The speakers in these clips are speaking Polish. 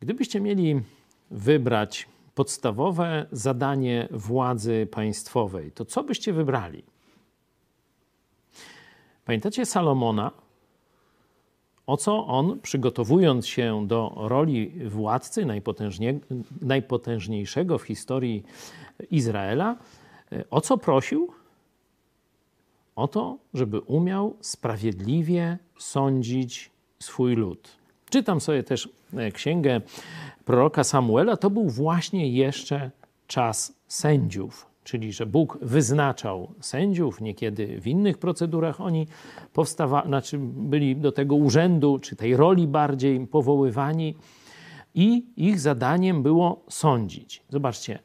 Gdybyście mieli wybrać podstawowe zadanie władzy państwowej, to co byście wybrali? Pamiętacie Salomona? O co on, przygotowując się do roli władcy najpotężniejszego w historii Izraela, o co prosił? O to, żeby umiał sprawiedliwie sądzić swój lud. Czytam sobie też e, księgę proroka Samuela. To był właśnie jeszcze czas sędziów, czyli że Bóg wyznaczał sędziów, niekiedy w innych procedurach oni powstawali, znaczy byli do tego urzędu, czy tej roli bardziej powoływani i ich zadaniem było sądzić. Zobaczcie,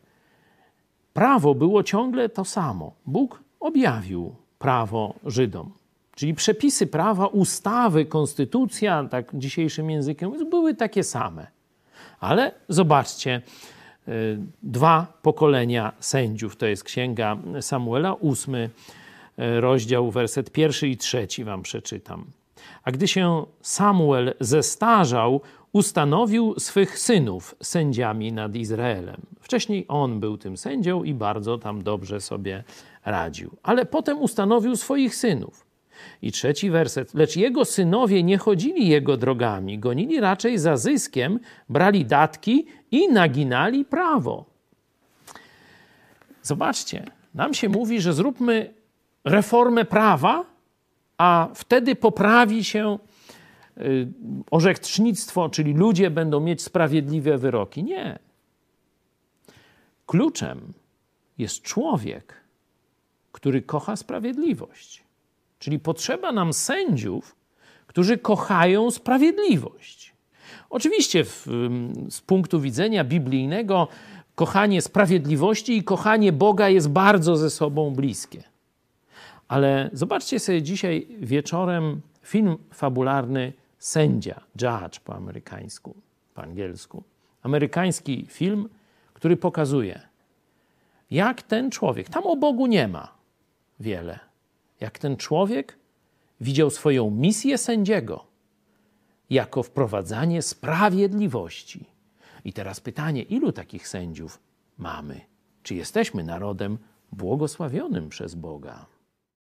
prawo było ciągle to samo. Bóg objawił prawo Żydom. Czyli przepisy prawa, ustawy, konstytucja, tak dzisiejszym językiem, były takie same. Ale zobaczcie, y, dwa pokolenia sędziów, to jest księga Samuela, ósmy y, rozdział, werset pierwszy i trzeci wam przeczytam. A gdy się Samuel zestarzał, ustanowił swych synów sędziami nad Izraelem. Wcześniej on był tym sędzią i bardzo tam dobrze sobie radził. Ale potem ustanowił swoich synów. I trzeci werset. Lecz jego synowie nie chodzili jego drogami, gonili raczej za zyskiem, brali datki i naginali prawo. Zobaczcie, nam się mówi, że zróbmy reformę prawa, a wtedy poprawi się y, orzecznictwo, czyli ludzie będą mieć sprawiedliwe wyroki. Nie. Kluczem jest człowiek, który kocha sprawiedliwość. Czyli potrzeba nam sędziów, którzy kochają sprawiedliwość. Oczywiście, w, z punktu widzenia biblijnego, kochanie sprawiedliwości i kochanie Boga jest bardzo ze sobą bliskie. Ale zobaczcie sobie dzisiaj wieczorem film fabularny Sędzia, Judge po amerykańsku, po angielsku. Amerykański film, który pokazuje, jak ten człowiek, tam o Bogu nie ma wiele, jak ten człowiek widział swoją misję sędziego jako wprowadzanie sprawiedliwości. I teraz pytanie, ilu takich sędziów mamy? Czy jesteśmy narodem błogosławionym przez Boga?